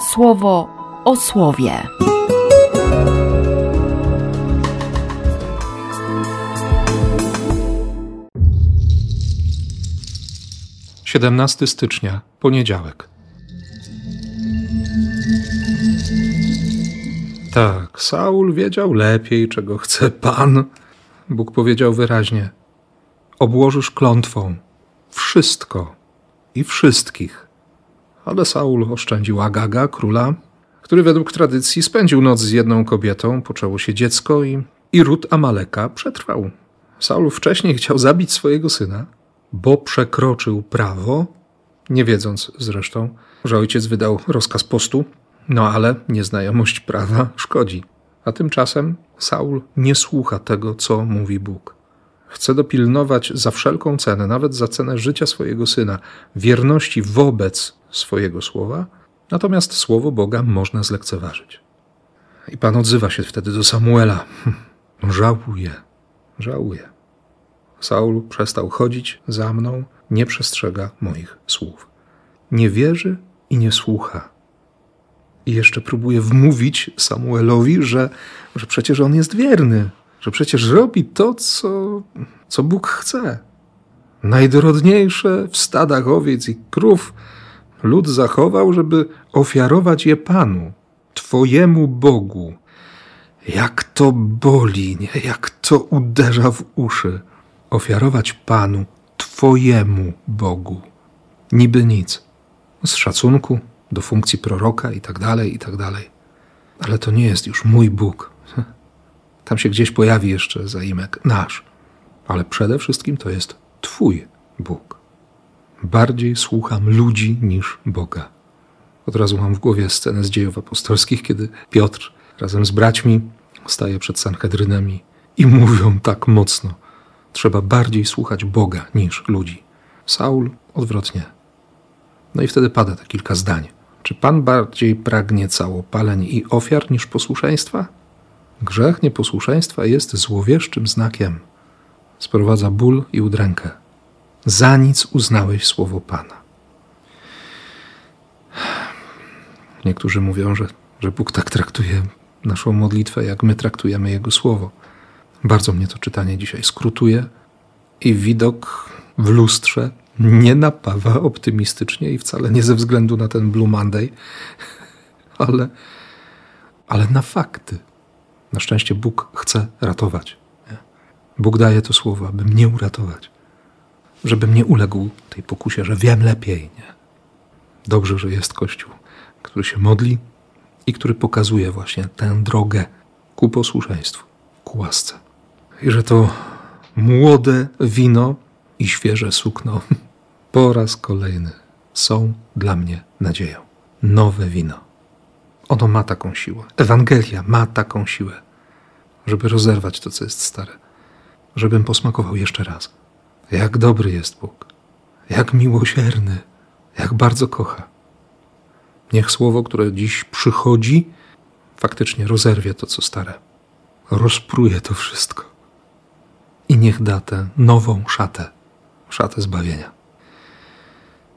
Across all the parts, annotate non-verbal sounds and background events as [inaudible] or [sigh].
słowo o słowie. Siedemnasty stycznia, poniedziałek. Tak, Saul wiedział lepiej, czego chce Pan. Bóg powiedział wyraźnie: Obłożysz klątwą wszystko i wszystkich. Ale Saul oszczędził Agaga, króla, który według tradycji spędził noc z jedną kobietą, poczęło się dziecko i, i ród Amaleka przetrwał. Saul wcześniej chciał zabić swojego syna, bo przekroczył prawo, nie wiedząc zresztą, że ojciec wydał rozkaz postu, no ale nieznajomość prawa szkodzi. A tymczasem Saul nie słucha tego, co mówi Bóg. Chce dopilnować za wszelką cenę, nawet za cenę życia swojego syna, wierności wobec swojego słowa, natomiast słowo Boga można zlekceważyć. I Pan odzywa się wtedy do Samuela. Hm, [laughs] żałuję, żałuję. Saul przestał chodzić za mną, nie przestrzega moich słów. Nie wierzy i nie słucha. I jeszcze próbuje wmówić Samuelowi, że, że przecież on jest wierny, że przecież robi to, co, co Bóg chce. Najdorodniejsze w stadach owiec i krów lud zachował, żeby ofiarować je Panu, Twojemu Bogu. Jak to boli, nie? jak to uderza w uszy. Ofiarować Panu, Twojemu Bogu. Niby nic. Z szacunku do funkcji proroka i tak dalej, i tak dalej. Ale to nie jest już mój Bóg. [laughs] Tam się gdzieś pojawi jeszcze zaimek nasz. Ale przede wszystkim to jest Twój Bóg. Bardziej słucham ludzi niż Boga. Od razu mam w głowie scenę z dziejów apostolskich, kiedy Piotr razem z braćmi staje przed Sanhedrynem i, i mówią tak mocno: Trzeba bardziej słuchać Boga niż ludzi. Saul odwrotnie. No i wtedy pada te kilka zdań. Czy Pan bardziej pragnie całopaleń i ofiar niż posłuszeństwa? Grzech nieposłuszeństwa jest złowieszczym znakiem. Sprowadza ból i udrękę. Za nic uznałeś słowo Pana. Niektórzy mówią, że, że Bóg tak traktuje naszą modlitwę, jak my traktujemy Jego słowo. Bardzo mnie to czytanie dzisiaj skrutuje i widok w lustrze nie napawa optymistycznie i wcale nie ze względu na ten Blue Monday, [laughs] ale, ale na fakty. Na szczęście Bóg chce ratować. Bóg daje to słowo, aby mnie uratować. Żebym nie uległ tej pokusie, że wiem lepiej. Nie? Dobrze, że jest Kościół, który się modli i który pokazuje właśnie tę drogę ku posłuszeństwu, ku łasce. I że to młode wino i świeże sukno [laughs] po raz kolejny są dla mnie nadzieją. Nowe wino. Ono ma taką siłę. Ewangelia ma taką siłę, żeby rozerwać to, co jest stare. Żebym posmakował jeszcze raz. Jak dobry jest Bóg. Jak miłosierny. Jak bardzo kocha. Niech słowo, które dziś przychodzi, faktycznie rozerwie to, co stare. Rozpruje to wszystko. I niech da tę nową szatę, szatę zbawienia.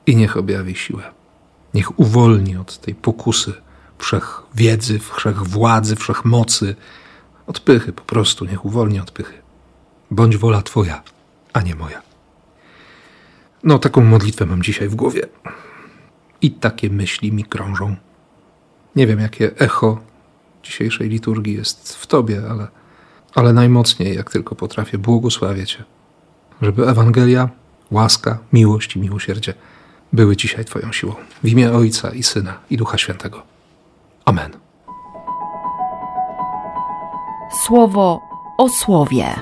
I niech objawi siłę. Niech uwolni od tej pokusy wszechwiedzy, wszechwładzy, wszechmocy, od pychy po prostu, niech uwolni od pychy. Bądź wola Twoja, a nie moja. No, taką modlitwę mam dzisiaj w głowie. I takie myśli mi krążą. Nie wiem, jakie echo dzisiejszej liturgii jest w Tobie, ale, ale najmocniej, jak tylko potrafię, błogosławię Cię, żeby Ewangelia, łaska, miłość i miłosierdzie były dzisiaj Twoją siłą. W imię Ojca i Syna i Ducha Świętego. Amen. Słowo o słowie.